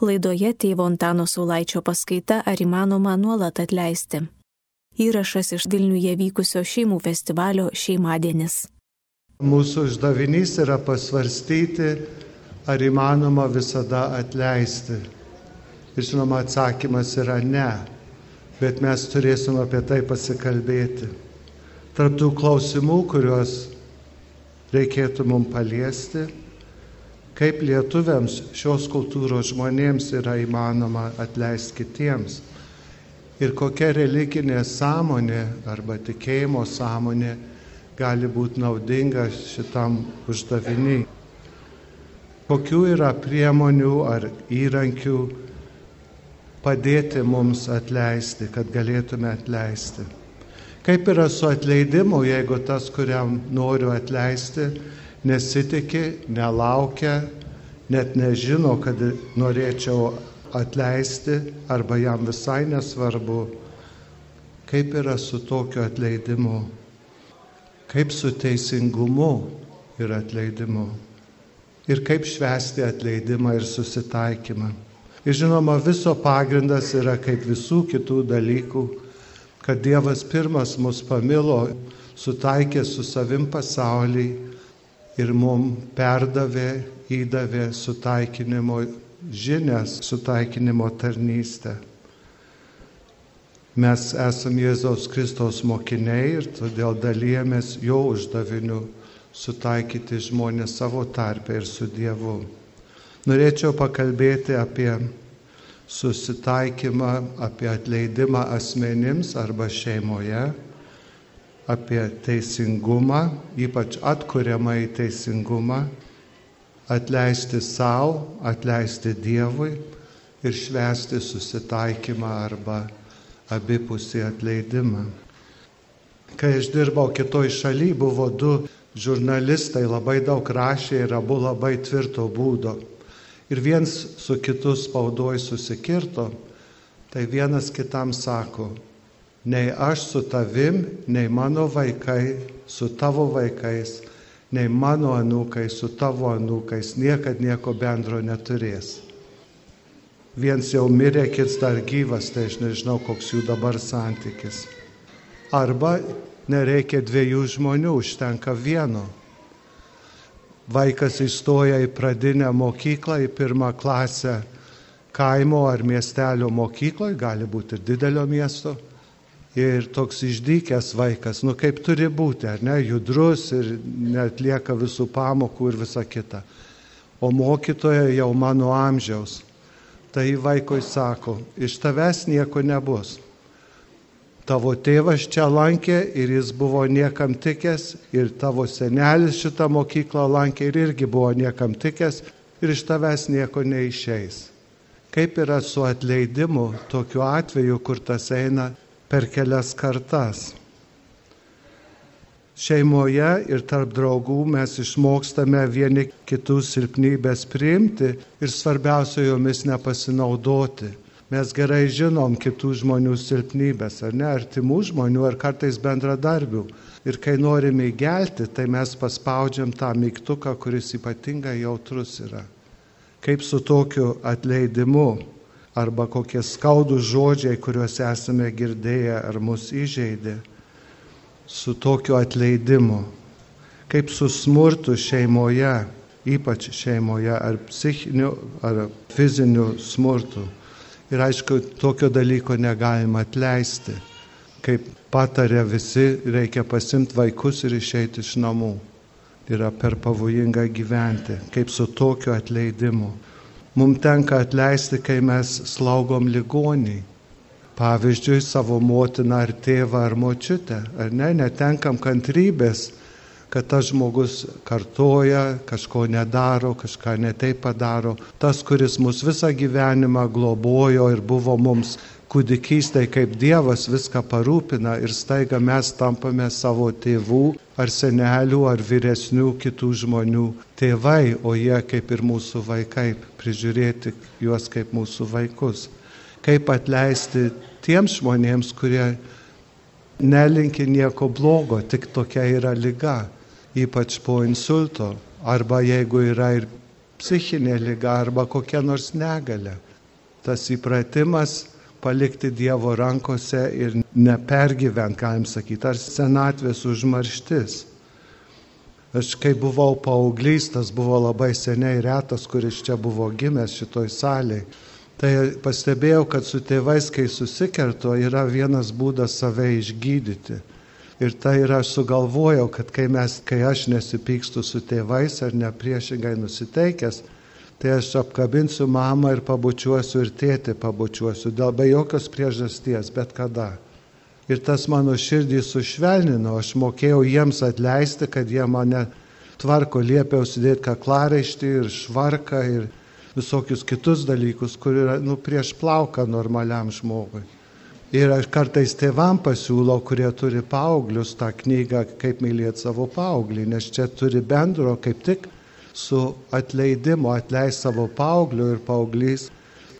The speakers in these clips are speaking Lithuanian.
Laidoje tėvo Antano Saulaičio paskaita Ar įmanoma nuolat atleisti. Įrašas iš Vilniuje vykusio šeimų festivalio šeimadienis. Mūsų uždavinys yra pasvarstyti, ar įmanoma visada atleisti. Ir žinoma, atsakymas yra ne, bet mes turėsim apie tai pasikalbėti. Tarptų klausimų, kuriuos reikėtų mums paliesti, kaip lietuviams šios kultūros žmonėms yra įmanoma atleisti kitiems ir kokia religinė sąmonė arba tikėjimo sąmonė gali būti naudinga šitam uždaviniui. Kokių yra priemonių ar įrankių padėti mums atleisti, kad galėtume atleisti. Kaip yra su atleidimu, jeigu tas, kuriam noriu atleisti, nesitikė, nelaukia, net nežino, kad norėčiau atleisti arba jam visai nesvarbu, kaip yra su tokiu atleidimu, kaip su teisingumu ir atleidimu ir kaip švęsti atleidimą ir susitaikymą. Ir žinoma, viso pagrindas yra kaip visų kitų dalykų, kad Dievas pirmas mus pamilo, sutaikė su savim pasaulį ir mum perdavė, įdavė sutaikinimo žinias, sutaikinimo tarnystę. Mes esame Jėzaus Kristaus mokiniai ir todėl dalyjamės jo uždaviniu sutaikyti žmonės savo tarpę ir su Dievu. Norėčiau pakalbėti apie susitaikymą, apie atleidimą asmenims arba šeimoje, apie teisingumą, ypač atkuriamą į teisingumą, atleisti savo, atleisti Dievui ir švesti susitaikymą arba abipusį atleidimą. Kai aš dirbau kitoj šaly, buvo du žurnalistai labai daug rašė ir abu labai tvirto būdo. Ir viens su kitu spaudoj susikirto, tai vienas kitam sako, nei aš su tavim, nei mano vaikai su tavo vaikais, nei mano anūkai su tavo anūkais niekad nieko bendro neturės. Viens jau mirė, kits dar gyvas, tai aš nežinau, koks jų dabar santykis. Arba nereikia dviejų žmonių, užtenka vieno. Vaikas įstoja į pradinę mokyklą, į pirmą klasę kaimo ar miestelio mokykloje, gali būti ir didelio miesto. Ir toks išdykęs vaikas, nu kaip turi būti, ar ne, judrus ir netlieka visų pamokų ir visa kita. O mokytoja jau mano amžiaus. Tai vaikui sako, iš tavęs nieko nebus tavo tėvas čia lankė ir jis buvo niekam tikęs, ir tavo senelis šitą mokyklą lankė ir irgi buvo niekam tikęs, ir iš tavęs nieko neišeis. Kaip yra su atleidimu tokiu atveju, kur tas eina per kelias kartas? Šeimoje ir tarp draugų mes išmokstame vieni kitų silpnybės priimti ir svarbiausia jomis nepasinaudoti Mes gerai žinom kitų žmonių silpnybės, ar ne, artimų žmonių, ar kartais bendradarbių. Ir kai norime įgelti, tai mes paspaudžiam tą mygtuką, kuris ypatingai jautrus yra. Kaip su tokiu atleidimu, arba kokie skaudų žodžiai, kuriuos esame girdėję ar mus įžeidė, su tokiu atleidimu. Kaip su smurtu šeimoje, ypač šeimoje, ar psichiniu, ar fiziniu smurtu. Ir aišku, tokio dalyko negalima atleisti. Kaip patarė visi, reikia pasimti vaikus ir išeiti iš namų. Yra per pavojinga gyventi, kaip su tokiu atleidimu. Mums tenka atleisti, kai mes slaugom ligoniai. Pavyzdžiui, savo motiną ar tėvą ar močiutę. Ar ne, netenkam kantrybės kad tas žmogus kartoja, kažko nedaro, kažką netai padaro. Tas, kuris mus visą gyvenimą globojo ir buvo mums kūdikystėje kaip Dievas viską parūpina ir staiga mes tampame savo tėvų ar senelių ar vyresnių kitų žmonių tėvai, o jie kaip ir mūsų vaikai, prižiūrėti juos kaip mūsų vaikus. Kaip atleisti tiems žmonėms, kurie nelinki nieko blogo, tik tokia yra lyga ypač po insulto, arba jeigu yra ir psichinė lyga arba kokia nors negalė. Tas įpratimas palikti Dievo rankose ir nepergyvent, galim sakyti, ar senatvės užmarštis. Aš kai buvau paauglys, tas buvo labai seniai retas, kuris čia buvo gimęs šitoj salėje. Tai pastebėjau, kad su tėvais, kai susikerto, yra vienas būdas save išgydyti. Ir tai yra aš sugalvojau, kad kai, mes, kai aš nesipykstu su tėvais ar nepriešingai nusiteikęs, tai aš apkabinsiu mamą ir pabučiuosiu ir tėtį pabučiuosiu, dėl be jokios priežasties, bet kada. Ir tas mano širdį sušvelnino, aš mokėjau jiems atleisti, kad jie mane tvarko, liepiau sudėti kaklaraištį ir švarką ir visokius kitus dalykus, kur yra nu, prieš plauką normaliam žmogui. Ir aš kartais tėvam pasiūlau, kurie turi paauglius, tą knygą, kaip mylėti savo paauglį, nes čia turi bendro kaip tik su atleidimu, atleis savo paaugliu ir paauglys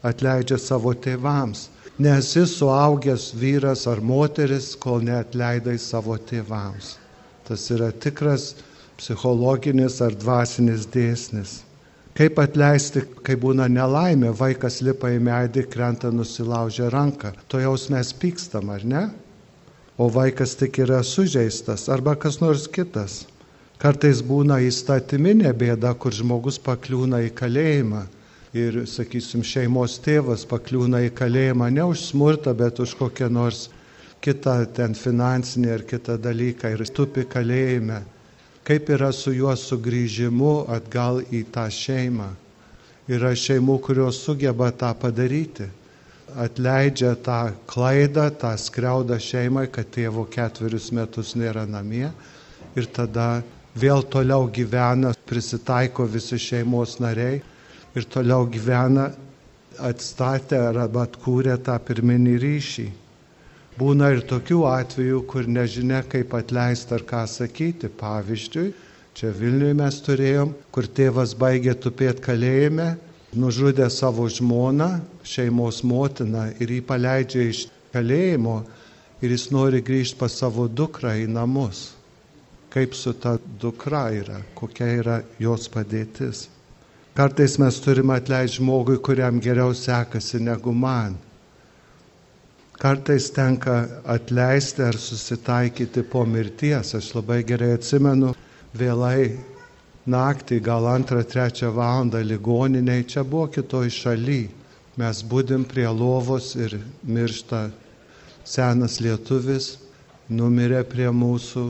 atleidžia savo tėvams. Nesi suaugęs vyras ar moteris, kol neatleidai savo tėvams. Tas yra tikras psichologinis ar dvasinis dėsnis. Kaip atleisti, kai būna nelaimė, vaikas lipa į medį, krenta nusilaužę ranką. To jaus mes pykstam, ar ne? O vaikas tik yra sužeistas arba kas nors kitas. Kartais būna įstatyminė bėda, kur žmogus pakliūna į kalėjimą. Ir, sakysim, šeimos tėvas pakliūna į kalėjimą ne už smurtą, bet už kokią nors kitą ten finansinį ar kitą dalyką ir stupi kalėjime. Kaip yra su juo sugrįžimu atgal į tą šeimą. Yra šeimų, kurios sugeba tą padaryti. Atleidžia tą klaidą, tą skriaudą šeimai, kad tėvo ketverius metus nėra namie. Ir tada vėl toliau gyvena, prisitaiko visi šeimos nariai ir toliau gyvena atstatę arba atkūrę tą pirminį ryšį. Būna ir tokių atvejų, kur nežinia, kaip atleisti ar ką sakyti. Pavyzdžiui, čia Vilniuje mes turėjom, kur tėvas baigė tupėti kalėjime, nužudė savo žmoną, šeimos motiną ir jį paleidžia iš kalėjimo ir jis nori grįžti pas savo dukrą į namus kaip su ta dukra yra, kokia yra jos padėtis. Kartais mes turime atleisti žmogui, kuriam geriau sekasi negu man. Kartais tenka atleisti ar susitaikyti po mirties. Aš labai gerai atsimenu, vėlai naktį, gal antrą, trečią valandą ligoniniai, čia buvo kitoj šaly. Mes būdim prie lovos ir miršta senas lietuvis, numirė prie mūsų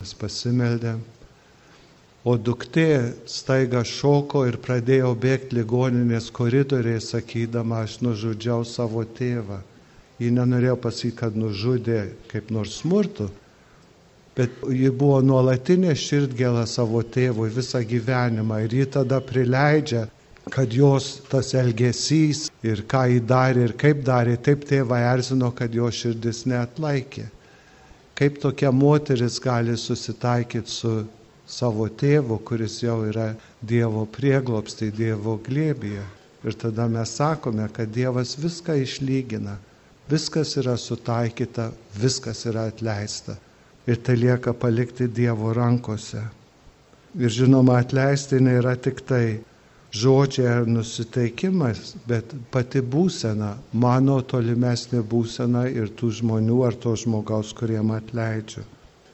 Mes pasimeldėm. O duktė staiga šoko ir pradėjo bėgti ligoninės koridoriai, sakydama, aš nužudžiau savo tėvą. Ji nenorėjo pasakyti, kad nužudė kaip nors smurtu, bet ji buvo nuolatinė širdgėla savo tėvui visą gyvenimą ir ji tada prileidžia, kad jos tas elgesys ir ką jį darė ir kaip darė, taip tėvą erzino, kad jo širdis neatlaikė. Kaip tokia moteris gali susitaikyti su savo tėvu, kuris jau yra Dievo prieglopstai, Dievo glėbėje. Ir tada mes sakome, kad Dievas viską išlygina, viskas yra sutaikyta, viskas yra atleista. Ir tai lieka palikti Dievo rankose. Ir žinoma, atleisti nėra tik tai žodžiai ar nusiteikimas, bet pati būsena, mano tolimesnė būsena ir tų žmonių ar to žmogaus, kuriem atleidžiu.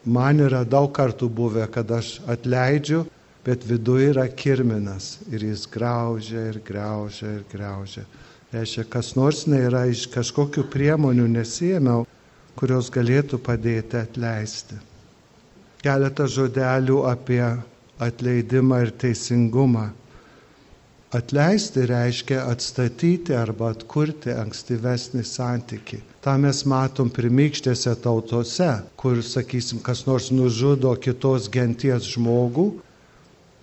Man yra daug kartų buvę, kad aš atleidžiu, bet viduje yra kirminas ir jis graužia ir graužia ir graužia. Reiškia, kas nors nėra iš kažkokių priemonių nesėmiau, kurios galėtų padėti atleisti. Keletą žodelių apie atleidimą ir teisingumą. Atleisti reiškia atstatyti arba atkurti ankstyvesnį santyki. Ta mes matom pirmykštėse tautose, kur, sakysim, kas nors nužudo kitos genties žmogų,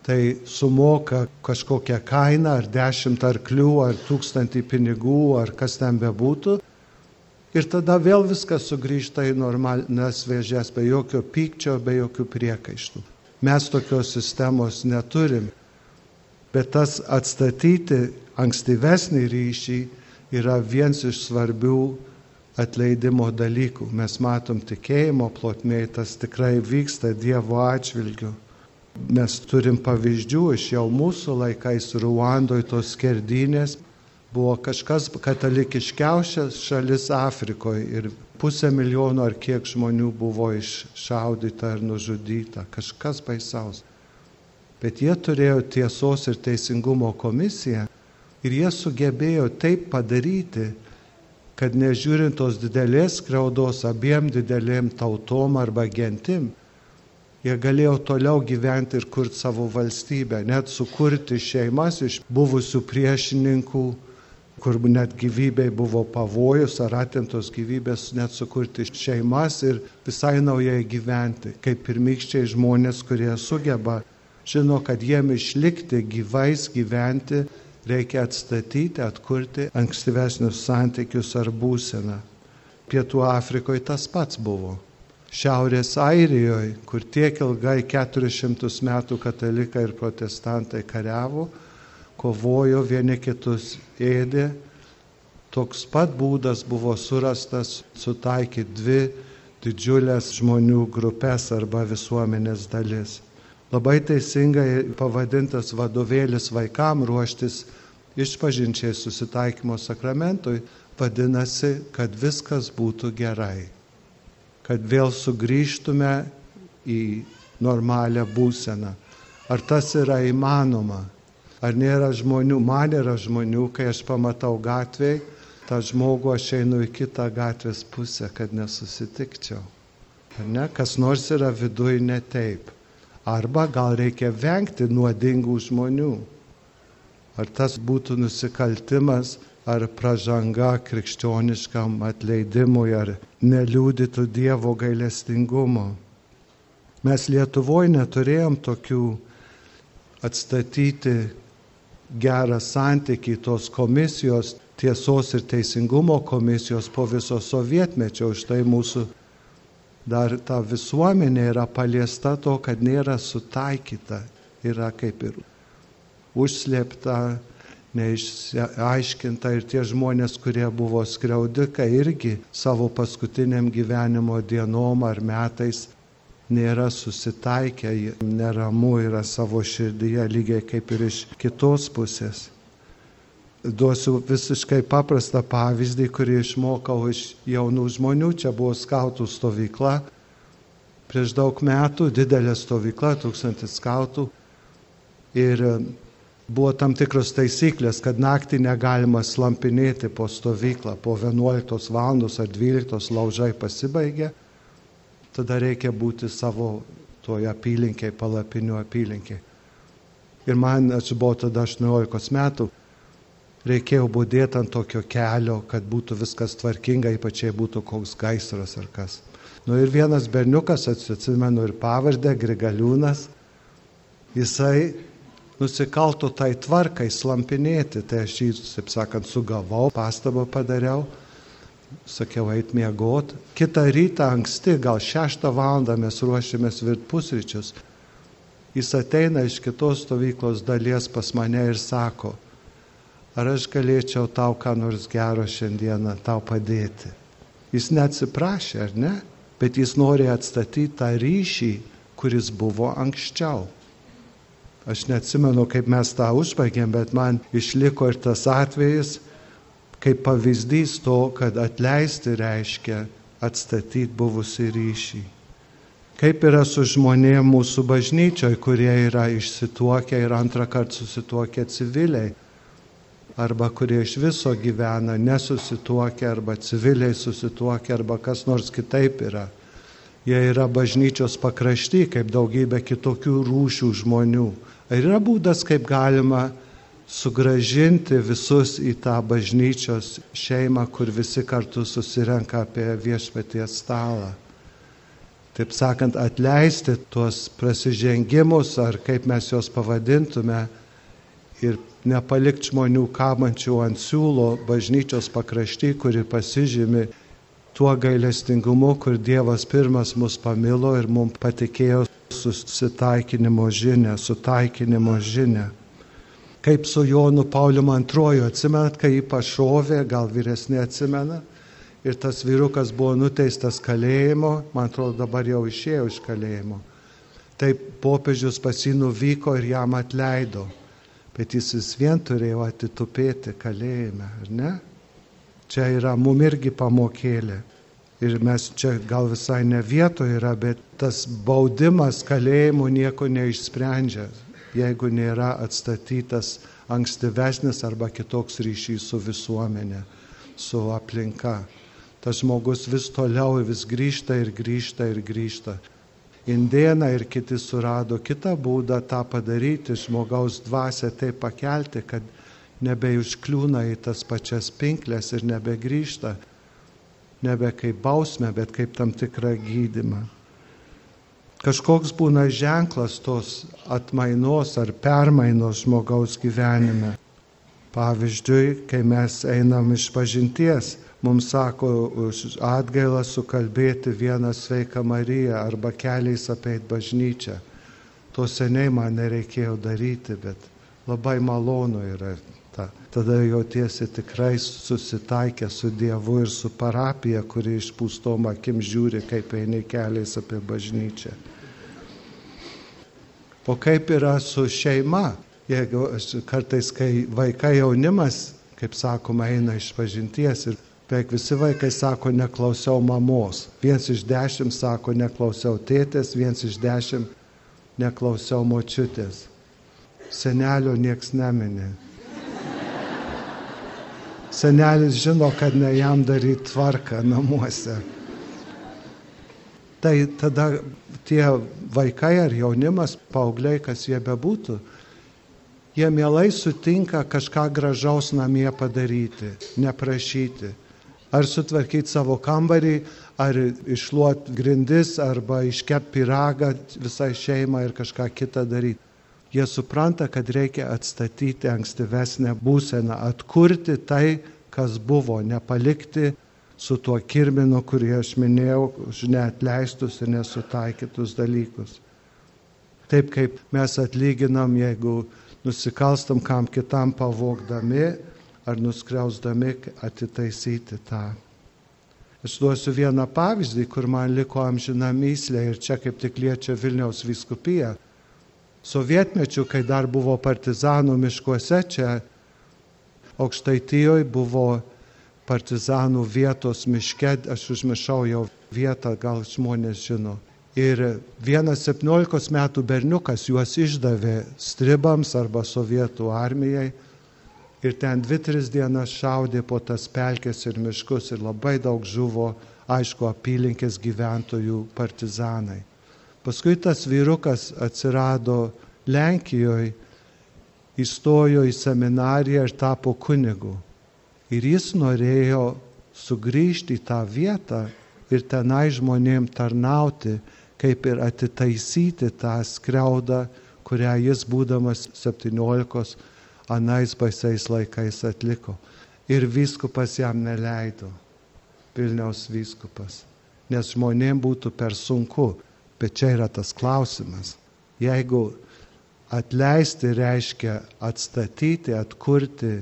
tai sumoka kažkokią kainą, ar dešimt arklių, ar tūkstantį pinigų, ar kas ten bebūtų. Ir tada vėl viskas sugrįžta į normalias vėžės, be jokio pykčio, be jokių priekaištų. Mes tokios sistemos neturim. Bet tas atstatyti ankstyvesnį ryšį yra vienas iš svarbių atleidimo dalykų. Mes matom tikėjimo plotmėje, tas tikrai vyksta Dievo atžvilgiu. Mes turim pavyzdžių iš jau mūsų laikais Ruandoje tos skerdynės. Buvo kažkas katalikiškiausias šalis Afrikoje ir pusę milijono ar kiek žmonių buvo iššaudyta ir nužudyta. Kažkas baisaus. Bet jie turėjo tiesos ir teisingumo komisiją ir jie sugebėjo taip padaryti, kad nežiūrint tos didelės skriaudos abiem didelėm tautom arba gentim, jie galėjo toliau gyventi ir kurti savo valstybę, net sukurti šeimas iš buvusių priešininkų, kur net gyvybei buvo pavojus ar atimtos gyvybės, net sukurti šeimas ir visai naujai gyventi, kaip pirmykščiai žmonės, kurie sugeba, žino, kad jiem išlikti gyvais gyventi reikia atstatyti, atkurti ankstyvesnius santykius ar būseną. Pietų Afrikoje tas pats buvo. Šiaurės Airijoje, kur tiek ilgai 400 metų katalikai ir protestantai kariavo, kovojo vieni kitus ėdė, toks pat būdas buvo surastas sutaikyti dvi didžiulės žmonių grupės arba visuomenės dalis labai teisingai pavadintas vadovėlis vaikam ruoštis išpažinčiai susitaikymo sakramentui, vadinasi, kad viskas būtų gerai, kad vėl sugrįžtume į normalią būseną. Ar tas yra įmanoma? Ar nėra žmonių, man yra žmonių, kai aš pamatau gatvėje, tą žmogų aš einu į kitą gatvės pusę, kad nesusitikčiau. Ar ne? Kas nors yra viduje ne taip. Arba gal reikia vengti nuodingų žmonių. Ar tas būtų nusikaltimas, ar pažanga krikščioniškam atleidimui, ar neliūdytų Dievo gailestingumo. Mes Lietuvoje neturėjom tokių atstatyti gerą santykį tos komisijos, tiesos ir teisingumo komisijos po viso sovietmečio, už tai mūsų dar ta visuomenė yra paliesta to, kad nėra sutaikyta, yra kaip ir užslėpta, neišaiškinta ir tie žmonės, kurie buvo skriaudikai irgi savo paskutiniam gyvenimo dienom ar metais nėra susitaikę, neramu yra savo širdyje lygiai kaip ir iš kitos pusės. Duosiu visiškai paprastą pavyzdį, kurį išmokau iš jaunų žmonių. Čia buvo skautų stovykla. Prieš daug metų didelė stovykla, tūkstantis skautų. Ir e, buvo tam tikros taisyklės, kad naktį negalima slampinėti po stovyklą. Po 11 val. ar 12 laužai pasibaigė. Tada reikia būti savo toje apylinkėje, palapinių apylinkėje. Ir man, aš buvau tada 18 metų, reikėjo būdėti ant tokio kelio, kad būtų viskas tvarkinga, ypač jei būtų koks gaisras ar kas. Nu ir vienas berniukas, atsimenu ir pavardę, Grigaliūnas, jisai nusikalto tai tvarkai slampinėti, tai aš jį, taip sakant, sugavau, pastabą padariau, sakiau, eit miegot. Kitą rytą anksti, gal šeštą valandą mes ruošėmės virt pusryčius. Jis ateina iš kitos stovyklos dalies pas mane ir sako, ar aš galėčiau tau ką nors gero šiandieną tau padėti. Jis neatsiprašė, ar ne? Bet jis nori atstatyti tą ryšį, kuris buvo anksčiau. Aš neatsimenu, kaip mes tą užbaigėm, bet man išliko ir tas atvejis, kaip pavyzdys to, kad atleisti reiškia atstatyti buvusi ryšį. Kaip yra su žmonėmis mūsų bažnyčioje, kurie yra išsituokę ir antrą kartą susituokę civiliai arba kurie iš viso gyvena nesusituokę arba civiliai susituokę arba kas nors kitaip yra. Jie yra bažnyčios pakrašty, kaip daugybė kitokių rūšių žmonių. Ar yra būdas, kaip galima sugražinti visus į tą bažnyčios šeimą, kur visi kartu susirenka apie viešpaties stalą? Taip sakant, atleisti tuos prasižengimus, ar kaip mes juos pavadintume, ir nepalikt žmonių kabančių ant siūlo bažnyčios pakrašty, kuri pasižymi tuo gailestingumu, kur Dievas pirmas mus pamilo ir mums patikėjo susitaikinimo žinę, sutaikinimo žinę. Kaip su Jonu Pauliu antroju, atsimenat, kai jį pašovė, gal vyresnė atsimena, ir tas vyrukas buvo nuteistas kalėjimo, man atrodo dabar jau išėjo iš kalėjimo. Taip popiežius pas jį nuvyko ir jam atleido, bet jis vis vien turėjo atitupėti kalėjime, ar ne? Čia yra mum irgi pamokėlė. Ir mes čia gal visai ne vietoje yra, bet tas baudimas kalėjimu nieko neišsprendžia, jeigu nėra atstatytas ankstyvesnis arba kitoks ryšys su visuomenė, su aplinka. Tas žmogus vis toliau vis grįžta ir grįžta ir grįžta. Indėna ir kiti surado kitą būdą tą padaryti, žmogaus dvasę taip pakelti, kad nebeužkliūna į tas pačias pinklės ir nebegrįžta, nebe kaip bausmė, bet kaip tam tikrą gydimą. Kažkoks būna ženklas tos atmainos ar permainos žmogaus gyvenime. Pavyzdžiui, kai mes einam iš pažinties, mums sako už atgailą sukalbėti vieną sveiką Mariją arba keliais apeit bažnyčią. To seniai man nereikėjo daryti, bet labai malonu yra ta. Tada jautiesi tikrai susitaikę su Dievu ir su parapija, kuri išpūstom akim žiūri, kaip eini keliais apie bažnyčią. O kaip yra su šeima? Jeigu kartais, kai vaikai jaunimas, kaip sakoma, eina iš pažinties ir beveik visi vaikai sako, neklausiau mamos. Viens iš dešimt sako, neklausiau tėtės, viens iš dešimt neklausiau močiutės. Senelio nieks neminė. Senelis žino, kad ne jam daryti tvarką namuose. Tai tada tie vaikai ar jaunimas, paaugliai, kas jie bebūtų, jie mielai sutinka kažką gražaus namie padaryti, neprašyti ar sutvarkyti savo kambarį, ar išluot grindis, arba iškep piragą visai šeimai ir kažką kitą daryti. Jie supranta, kad reikia atstatyti ankstyvesnę būseną, atkurti tai, kas buvo, nepalikti su tuo kirminu, kurį aš minėjau, už neatleistus ir nesutaikytus dalykus. Taip kaip mes atlyginam, jeigu nusikalstam kam kitam pavogdami, ar nuskriausdami atitaisyti tą. Aš duosiu vieną pavyzdį, kur man liko amžina myslė ir čia kaip tik liečia Vilniaus viskupiją. Sovietmečių, kai dar buvo partizanų miškuose, čia aukštaitijoje buvo partizanų vietos miške, aš užmišau jau vietą, gal žmonės žino. Ir vienas 17 metų berniukas juos išdavė stribams arba sovietų armijai ir ten dvi, tris dienas šaudė po tas pelkes ir miškus ir labai daug žuvo, aišku, apylinkės gyventojų partizanai. Paskui tas vyrukas atsirado Lenkijoje, įstojo į seminariją ir tapo kunigu. Ir jis norėjo sugrįžti į tą vietą ir tenai žmonėm tarnauti, kaip ir atitaisyti tą skriaudą, kurią jis būdamas 17 anais baisiais laikais atliko. Ir vyskupas jam neleido, Vilniaus vyskupas, nes žmonėm būtų per sunku. Bet čia yra tas klausimas. Jeigu atleisti reiškia atstatyti, atkurti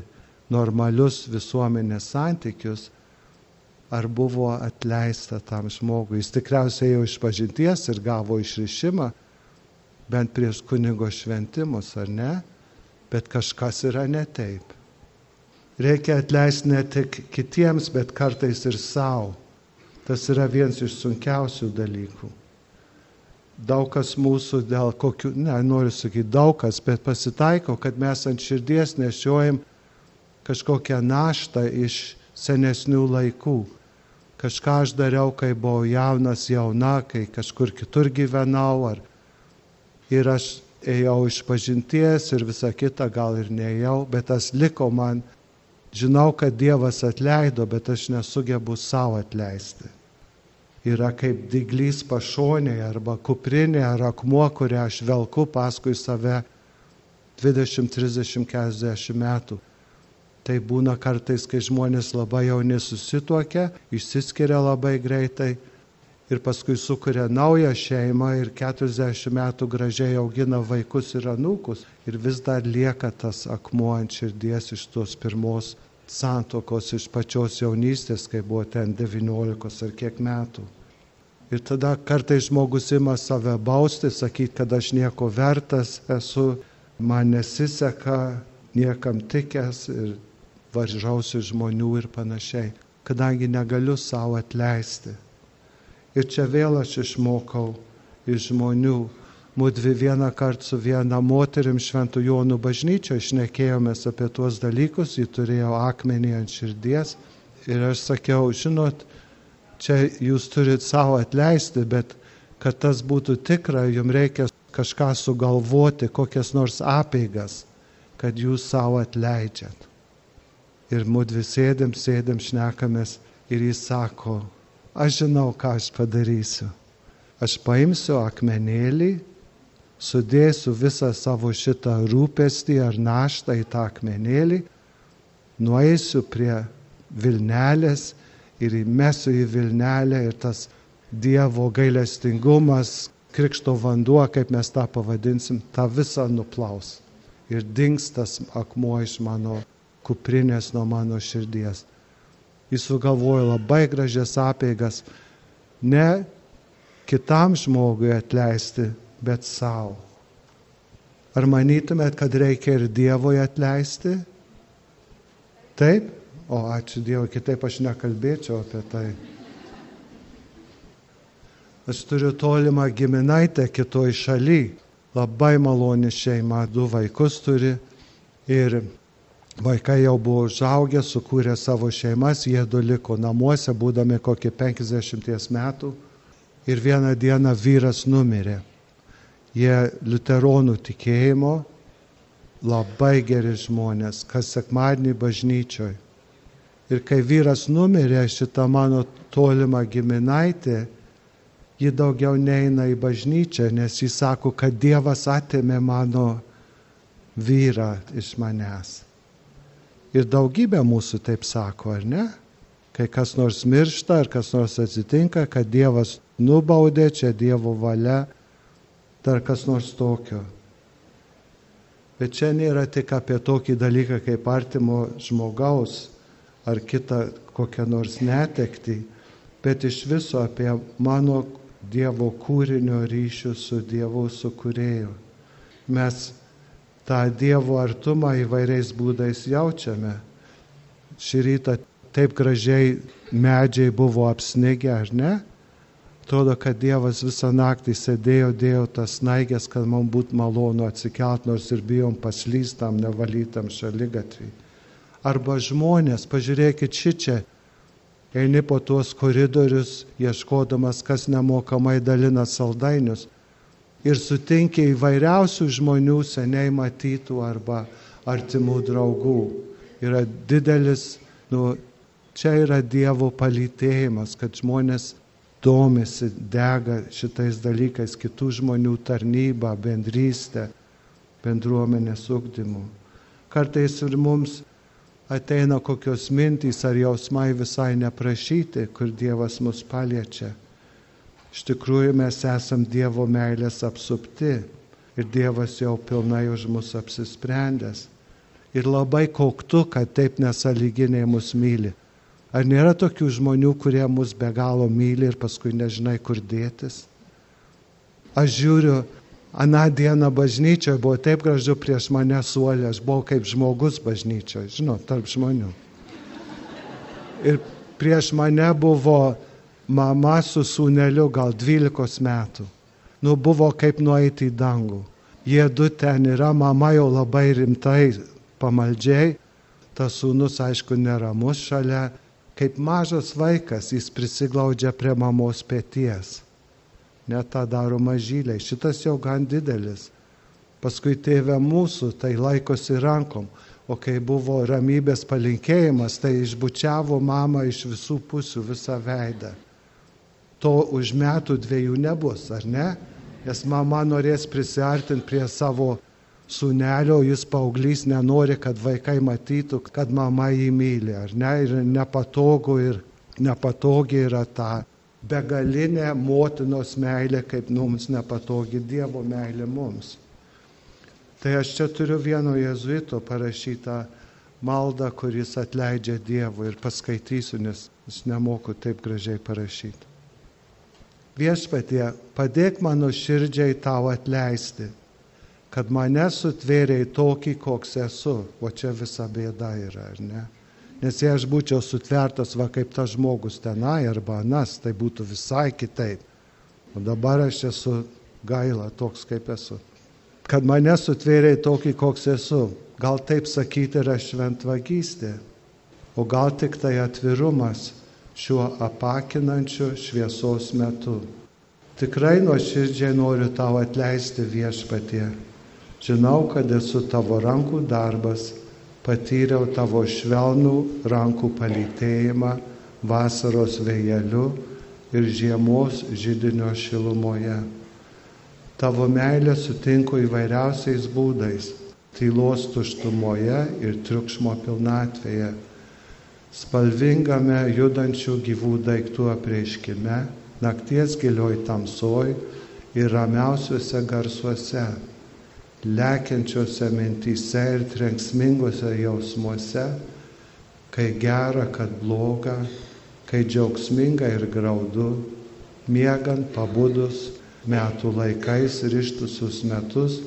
normalius visuomenės santykius, ar buvo atleista tam žmogui. Jis tikriausiai jau iš pažinties ir gavo išrišimą, bent prieš kunigo šventimus, ar ne? Bet kažkas yra ne taip. Reikia atleisti ne tik kitiems, bet kartais ir savo. Tas yra vienas iš sunkiausių dalykų. Daug kas mūsų dėl kokių, ne, noriu sakyti daug kas, bet pasitaiko, kad mes ant širdies nešiojam kažkokią naštą iš senesnių laikų. Kažką aš dariau, kai buvau jaunas, jauna, kai kažkur kitur gyvenau, ar ir aš ėjau iš pažinties ir visa kita, gal ir neėjau, bet tas liko man. Žinau, kad Dievas atleido, bet aš nesugebu savo atleisti. Yra kaip diglys pašonėje arba kuprinė ar akmuo, kurią aš velku paskui save 20, 30, 40 metų. Tai būna kartais, kai žmonės labai jauni susituokia, išsiskiria labai greitai ir paskui sukuria naują šeimą ir 40 metų gražiai augina vaikus ir anūkus ir vis dar lieka tas akmuo ant širdies iš tos pirmos santokos iš pačios jaunystės, kai buvo ten 19 ar kiek metų. Ir tada kartais žmogus ima save bausti, sakyti, kad aš nieko vertas esu, man nesiseka, niekam tikęs ir varžausiu žmonių ir panašiai, kadangi negaliu savo atleisti. Ir čia vėl aš išmokau iš žmonių. Mūdvi vieną kartą su viena moterim Šventų Jonų bažnyčio išnekėjomės apie tuos dalykus, ji turėjo akmenį ant širdies. Ir aš sakiau, žinot, čia jūs turit savo atleisti, bet kad tas būtų tikra, jums reikia kažką sugalvoti, kokias nors apeigas, kad jūs savo atleidžiat. Ir mūdvi sėdėm, sėdėm, šnekamės ir jis sako, aš žinau, ką aš padarysiu. Aš paimsiu akmenėlį, sudėsiu visą savo šitą rūpestį ar naštą į tą akmenėlį, nueisiu prie Vilnelės ir įmesiu į Vilnelę ir tas Dievo gailestingumas, krikšto vanduo, kaip mes tą pavadinsim, tą visą nuplaus. Ir dingstas akmuo iš mano kuprinės nuo mano širdies. Jis sugalvojo labai gražias apeigas, ne kitam žmogui atleisti, bet savo. Ar manytumėt, kad reikia ir Dievui atleisti? Taip? O ačiū Dievui, kitaip aš nekalbėčiau apie tai. Aš turiu tolimą giminaitę kitoj šaly. Labai maloni šeima, du vaikus turi. Ir vaikai jau buvo užaugę, sukūrė savo šeimas, jie du liko namuose, būdami kokį 50 metų. Ir vieną dieną vyras numirė. Jie liuteronų tikėjimo, labai geri žmonės, kas sekmadienį bažnyčioj. Ir kai vyras numirė, šita mano tolima giminaitė, ji daugiau neina į bažnyčią, nes jis sako, kad Dievas atėmė mano vyrą iš manęs. Ir daugybė mūsų taip sako, ar ne? Kai kas nors miršta, ar kas nors atsitinka, kad Dievas nubaudė, čia Dievo valia, dar kas nors tokio. Bet čia nėra tik apie tokį dalyką kaip artimo žmogaus ar kitą kokią nors netekti, bet iš viso apie mano Dievo kūrinio ryšių su Dievu sukūrėju. Mes tą Dievo artumą įvairiais būdais jaučiame. Šį rytą taip gražiai medžiai buvo apsnigę, ar ne? Atrodo, kad Dievas visą naktį sėdėjo, dėjo tas naigės, kad man būtų malonu atsikelt, nors ir bijom paslystam, nevalytam šalygatvį. Arba žmonės, pažiūrėkit šičia, eini po tuos koridorius, ieškodamas, kas nemokamai dalina saldainius. Ir sutinki įvairiausių žmonių seniai matytų arba artimų draugų. Yra didelis, nu, čia yra Dievo palytėjimas, kad žmonės domisi, dega šitais dalykais, kitų žmonių tarnybą, bendrystę, bendruomenės ugdymu. Kartais ir mums ateina kokios mintys ar jausmai visai neprašyti, kur Dievas mus paliečia. Iš tikrųjų mes esam Dievo meilės apsupti ir Dievas jau pilnai už mus apsisprendęs. Ir labai kauktu, kad taip nesaliginiai mus myli. Ar nėra tokių žmonių, kurie mus be galo myli ir paskui nežinai, kur dėtis? Aš žiūriu Aną dieną bažnyčioje buvo taip gražu prieš mane suolė, aš buvau kaip žmogus bažnyčioje, žinot, tarp žmonių. Ir prieš mane buvo mama su sūneliu gal 12 metų. Nu buvo kaip nueiti į dangų. Jie du ten yra, mama jau labai rimtai pamaldžiai, tas sūnus aišku neramus šalia, kaip mažas vaikas jis prisiglaudžia prie mamos pėties net tą daro mažyliai. Šitas jau gan didelis. Paskui tėvė mūsų, tai laikosi rankom. O kai buvo ramybės palinkėjimas, tai išbučiavo mamą iš visų pusių, visą veidą. To už metų dviejų nebus, ar ne? Nes mama norės prisartinti prie savo sūnelio, jis paauglys nenori, kad vaikai matytų, kad mama jį myli, ar ne? Ir nepatogu ir nepatogi yra ta begalinė motinos meilė, kaip mums nepatogi Dievo meilė mums. Tai aš čia turiu vieno jezuito parašytą maldą, kuris atleidžia Dievui ir paskaitysiu, nes aš nemoku taip gražiai parašyti. Viešpatie, padėk mano širdžiai tau atleisti, kad mane sutvėrėjai tokį, koks esu. O čia visa bėda yra, ar ne? Nes jei aš būčiau sutvertas va kaip tas žmogus tenai arba anas, tai būtų visai kitaip. O dabar aš esu gaila toks, kaip esu. Kad mane sutvėrėjai tokį, koks esu. Gal taip sakyti yra šventvagystė, o gal tik tai atvirumas šiuo apakinančiu šviesos metu. Tikrai nuoširdžiai noriu tau atleisti viešpatie. Žinau, kad esu tavo rankų darbas patyriau tavo švelnų rankų palytėjimą vasaros vėjeliu ir žiemos žydinio šilumoje. Tavo meilę sutinku įvairiausiais būdais - tylos tuštumoje ir triukšmo pilnatvėje, spalvingame judančių gyvų daiktų apreiškime, nakties gilioj tamsoj ir ramiausiuose garsuose lekiančiose mintyse ir trenksmingose jausmuose, kai gera, kad bloga, kai džiaugsminga ir graudu, miegant, pabudus, metų laikais ir ištusius metus,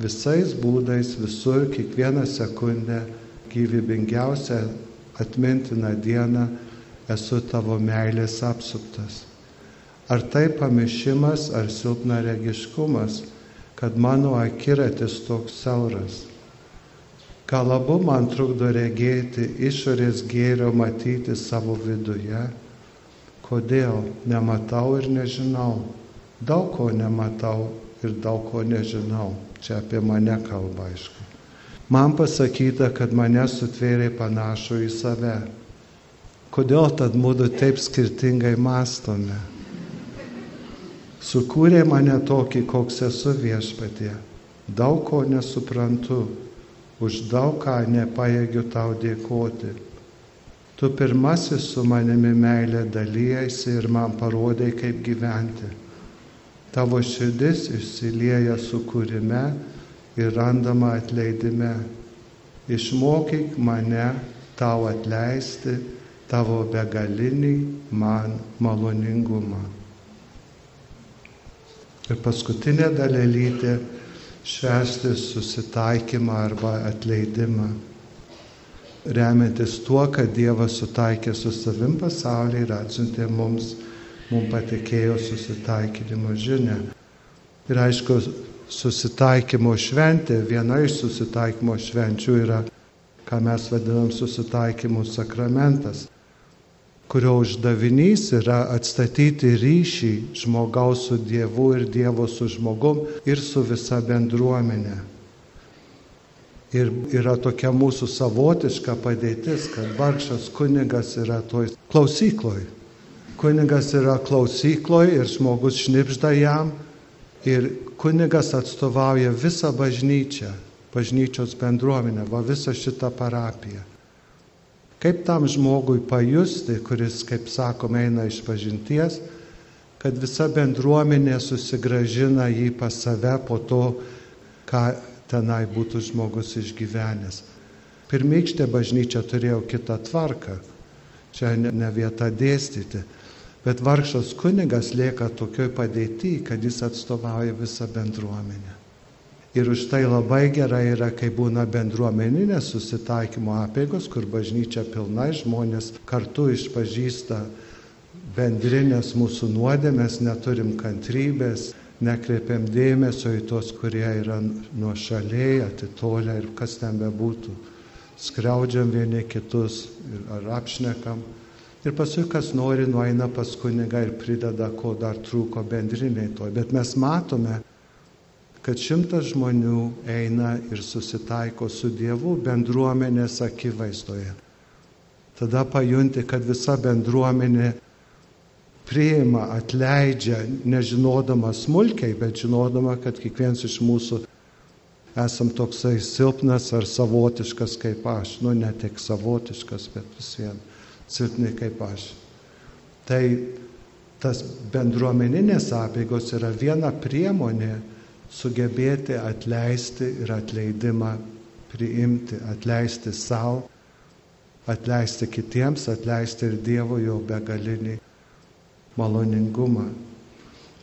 visais būdais, visur, kiekvieną sekundę, gyvybingiausią atmintiną dieną esu tavo meilės apsuptas. Ar tai pamišimas, ar silpna regiškumas? kad mano akiratis toks siauras. Gal abu man trukdo regėti išorės gėrio matyti savo viduje. Kodėl nematau ir nežinau. Daug ko nematau ir daug ko nežinau. Čia apie mane kalba, aišku. Man pasakyta, kad mane sutvėrė panašų į save. Kodėl tad mūdu taip skirtingai mastome? Sukūrė mane tokį, koks esu viešpatie. Daug ko nesuprantu, už daug ką nepaėgiu tau dėkoti. Tu pirmasis su manimi meilė dalyjaisi ir man parodai, kaip gyventi. Tavo širdis išsilieja sukūrime ir randama atleidime. Išmokyk mane tau atleisti tavo begalinį man maloningumą. Ir paskutinė dalelytė švęsti susitaikymą arba atleidimą. Remiantis tuo, kad Dievas sutaikė su savim pasaulį ir atsiuntė mums, mums patikėjo susitaikinimo žinę. Ir aišku, susitaikymo šventė, viena iš susitaikymo švenčių yra, ką mes vadinam susitaikymo sakramentas kurio uždavinys yra atstatyti ryšį žmogaus su Dievu ir Dievo su žmogum ir su visa bendruomenė. Ir yra tokia mūsų savotiška padėtis, kad vargšas kunigas yra toj klausykloj. Kunigas yra klausykloj ir žmogus šnipžda jam ir kunigas atstovauja visą bažnyčią, bažnyčios bendruomenę, va visą šitą parapiją. Kaip tam žmogui pajusti, kuris, kaip sakome, eina iš pažinties, kad visa bendruomenė susigražina jį pas save po to, ką tenai būtų žmogus išgyvenęs. Pirmykštė bažnyčia turėjo kitą tvarką, čia ne vieta dėstyti, bet vargšas kunigas lieka tokioj padėti, kad jis atstovauja visą bendruomenę. Ir už tai labai gerai yra, kai būna bendruomeninės susitaikymo apėgos, kur bažnyčia pilnai žmonės kartu išpažįsta bendrinės mūsų nuodėmės, neturim kantrybės, nekreipiam dėmesio į tos, kurie yra nuo šaliai, atitolę ir kas ten bebūtų. Skriaudžiam vieni kitus ar apšnekam. Ir paskui, kas nori, nueina pas kunigą ir prideda, ko dar trūko bendriniai toj. Bet mes matome, kad šimtas žmonių eina ir susitaiko su Dievu bendruomenės akivaizdoje. Tada pajunti, kad visa bendruomenė priima, atleidžia, nežinodama smulkiai, bet žinodama, kad kiekvienas iš mūsų esam toksai silpnas ar savotiškas kaip aš. Nu, ne tik savotiškas, bet vis vien silpni kaip aš. Tai tas bendruomeninės apėgos yra viena priemonė, sugebėti atleisti ir atleidimą priimti, atleisti savo, atleisti kitiems, atleisti ir Dievo jo begalinį maloningumą.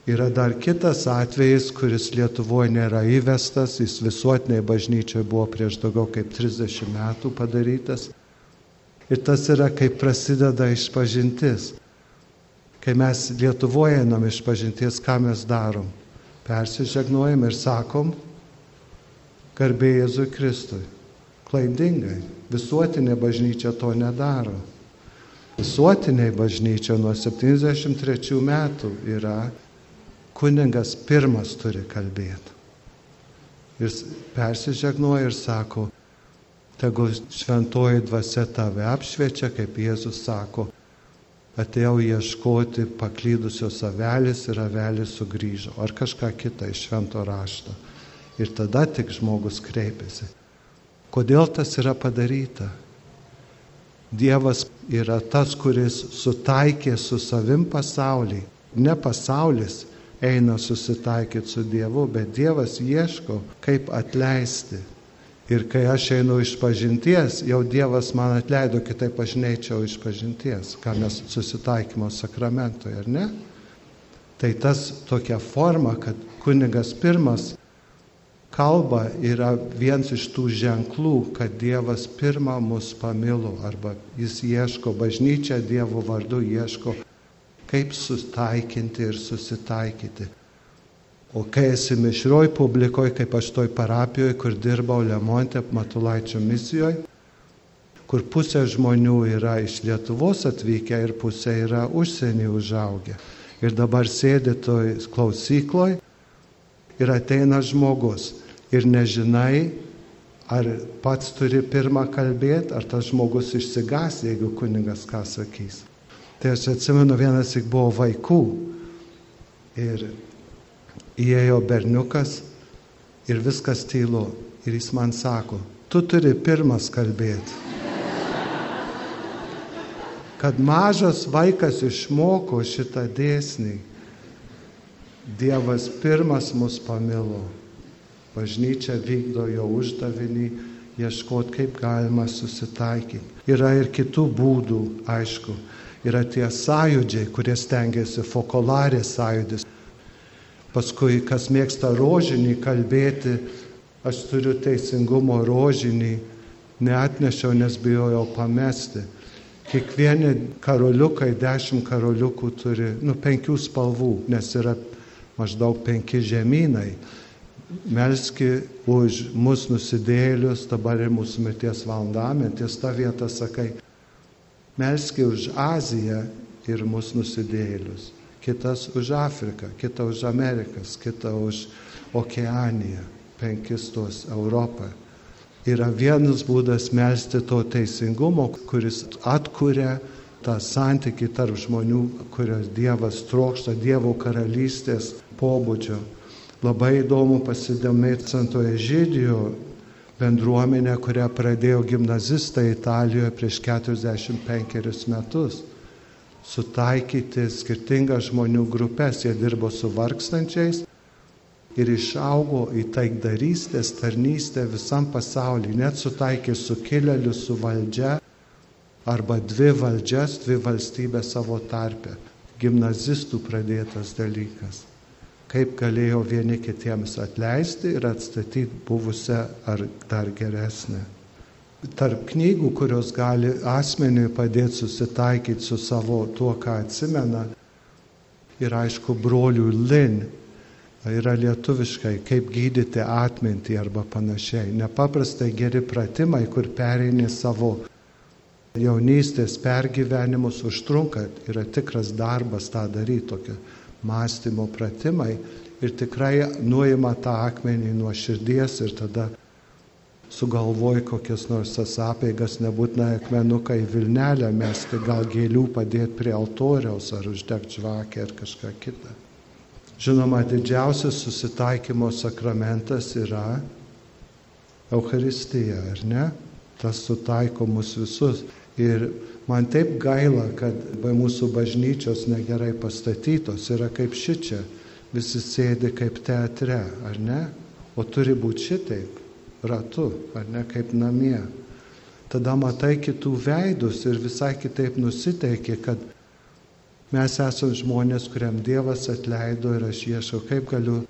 Yra dar kitas atvejis, kuris Lietuvoje nėra įvestas, jis visuotiniai bažnyčioje buvo prieš daugiau kaip 30 metų padarytas. Ir tas yra, kaip prasideda išpažintis. Kai mes Lietuvoje einam išpažinties, ką mes darom? Persižegnuojam ir sakom, garbė Jėzui Kristui. Klaidingai. Visuotinė bažnyčia to nedaro. Visuotiniai bažnyčia nuo 73 metų yra kuningas pirmas turi kalbėti. Ir persižegnuoja ir sako, tegu šventoji dvasia tave apšviečia, kaip Jėzus sako, atėjau ieškoti paklydusios avelės ir avelės sugrįžo, ar kažką kitą iš švento rašto. Ir tada tik žmogus kreipiasi. Kodėl tas yra padaryta? Dievas yra tas, kuris sutaikė su savim pasaulį. Ne pasaulis eina susitaikyti su Dievu, bet Dievas ieško, kaip atleisti. Ir kai aš einu iš pažinties, jau Dievas man atleido, kitaip aš neičiau iš pažinties, ką mes susitaikymo sakramentoje, ar ne? Tai tas tokia forma, kad kunigas pirmas kalba yra vienas iš tų ženklų, kad Dievas pirmą mus pamilo arba jis ieško bažnyčią Dievo vardu, ieško kaip sutaikinti ir susitaikyti. O kai esi mišrioj publikoje, kaip aš toj parapijoje, kur dirbau Lemonte Matulaičio misijoje, kur pusė žmonių yra iš Lietuvos atvykę ir pusė yra užsienį užaugę. Ir dabar sėdi toj klausykloje ir ateina žmogus ir nežinai, ar pats turi pirmą kalbėti, ar tas žmogus išsigas, jeigu kunigas ką sakys. Tai aš atsimenu, vienas tik buvo vaikų ir įėjo berniukas ir viskas tylu. Ir jis man sako, tu turi pirmas kalbėti. Kad mažas vaikas išmoko šitą dėsnį, Dievas pirmas mus pamilo. Bažnyčia vykdo jo uždavinį ieškoti, kaip galima susitaikyti. Yra ir kitų būdų, aišku yra tie sąjūdžiai, kurie stengiasi, fokolarės sąjūdis. Paskui, kas mėgsta rožinį kalbėti, aš turiu teisingumo rožinį, neatnešiau, nes bijojau pamesti. Kiekvieni karoliukai, dešimt karoliukų turi, nu, penkių spalvų, nes yra maždaug penki žemynai. Melski už mus nusidėlius, dabar ir mūsų mirties valanda, ties tą vietą sakai, Melski už Aziją ir mūsų nusidėlius, kitas už Afriką, kitą už Amerikas, kitą už Okeaniją, penkis tos Europą. Yra vienas būdas melstį to teisingumo, kuris atkuria tą santykį tarp žmonių, kurios Dievas trokšta, Dievo karalystės pobūdžio. Labai įdomu pasidomėti Santoje Žydijo bendruomenę, kurią pradėjo gimnazistai Italijoje prieš 45 metus. Sutaikyti skirtingas žmonių grupės, jie dirbo su vargstančiais ir išaugo į taikdarystės tarnystę visam pasauliu, net sutaikė sukilėlius su valdžia arba dvi valdžias, dvi valstybės savo tarpę. Gimnazistų pradėtas dalykas kaip galėjo vieni kitiems atleisti ir atstatyti buvusią ar dar geresnę. Tarp knygų, kurios gali asmeniui padėti susitaikyti su savo tuo, ką atsimena, ir aišku, brolių Lin, yra lietuviškai, kaip gydyti atmintį arba panašiai. Nepaprastai geri pratimai, kur pereini savo jaunystės pergyvenimus, užtrunka, yra tikras darbas tą daryti, tokia mąstymo pratimai ir tikrai nuima tą akmenį nuo širdies ir tada sugalvoji kokias nors tas apeigas, nebūtinai akmenuką į Vilnelę mesti, gal gėlių padėti prie altoriaus ar uždegti žvakę ar kažką kitą. Žinoma, didžiausias susitaikymo sakramentas yra Euharistija, ar ne? Tas sutaiko mus visus. Ir Man taip gaila, kad mūsų bažnyčios negerai pastatytos yra kaip šičia, visi sėdi kaip teatre, ar ne? O turi būti šitaip, ratu, ar ne kaip namie. Tada matai kitų veidus ir visai kitaip nusiteiki, kad Mes esame žmonės, kuriam Dievas atleido ir aš ieškau, kaip galiu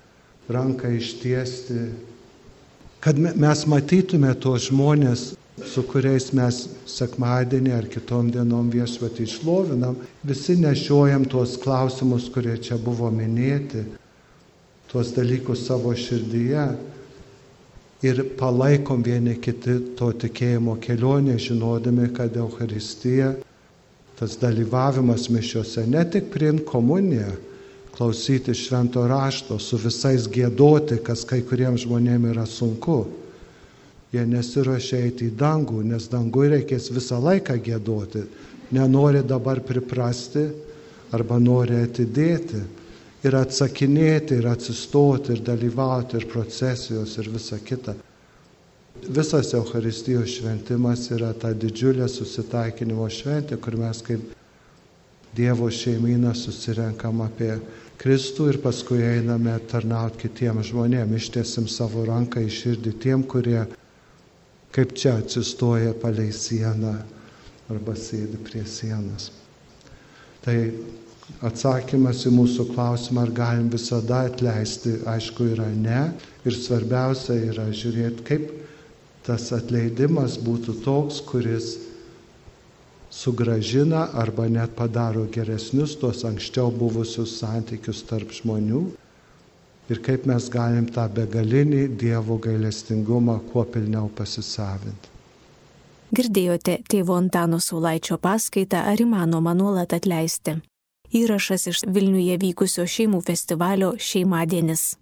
ranką ištiesti, kad mes matytume tuos žmonės, su kuriais mes sekmadienį ar kitom dienom viešpatį išlovinam, visi nešiojam tuos klausimus, kurie čia buvo minėti, tuos dalykus savo širdyje ir palaikom vieni kiti to tikėjimo kelionė, žinodami, kad Euharistija, tas dalyvavimas mišiuose, ne tik priimti komuniją, klausyti švento rašto, su visais gėdoti, kas kai kuriems žmonėms yra sunku. Jie nesiuošia eiti į dangų, nes dangui reikės visą laiką gėdoti. Nenori dabar priprasti arba nori atidėti ir atsakinėti, ir atsistoti, ir dalyvauti, ir procesijos, ir visa kita. Visas Euharistijos šventimas yra ta didžiulė susitaikinimo šventė, kur mes kaip Dievo šeimyną susirenkam apie Kristų ir paskui einame tarnauti kitiems žmonėms, ištiesim savo ranką į širdį tiem, kurie kaip čia atsistoja palei sieną arba sėdi prie sienos. Tai atsakymas į mūsų klausimą, ar galim visada atleisti, aišku, yra ne. Ir svarbiausia yra žiūrėti, kaip tas atleidimas būtų toks, kuris sugražina arba net padaro geresnius tuos anksčiau buvusius santykius tarp žmonių ir kaip mes galim tą begalinį Dievo gailestingumą kuo pilniau pasisavinti. Girdėjote tėvo Antano Saulaičio paskaitą, ar įmanoma nuolat atleisti. Įrašas iš Vilniuje vykusio šeimų festivalio Šeimadienis.